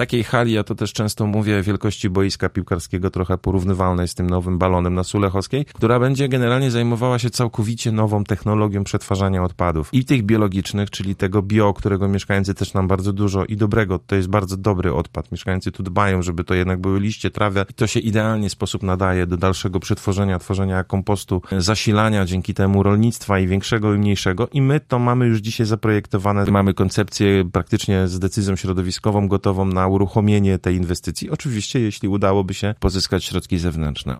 takiej hali, ja to też często mówię, wielkości boiska piłkarskiego, trochę porównywalnej z tym nowym balonem na Sulechowskiej, która będzie generalnie zajmowała się całkowicie nową technologią przetwarzania odpadów. I tych biologicznych, czyli tego bio, którego mieszkańcy też nam bardzo dużo i dobrego, to jest bardzo dobry odpad. Mieszkańcy tu dbają, żeby to jednak były liście, trawy i to się idealnie sposób nadaje do dalszego przetworzenia, tworzenia kompostu, zasilania dzięki temu rolnictwa i większego i mniejszego i my to mamy już dzisiaj zaprojektowane. Mamy koncepcję praktycznie z decyzją środowiskową gotową na uruchomienie tej inwestycji. Oczywiście, jeśli udałoby się pozyskać środki zewnętrzne.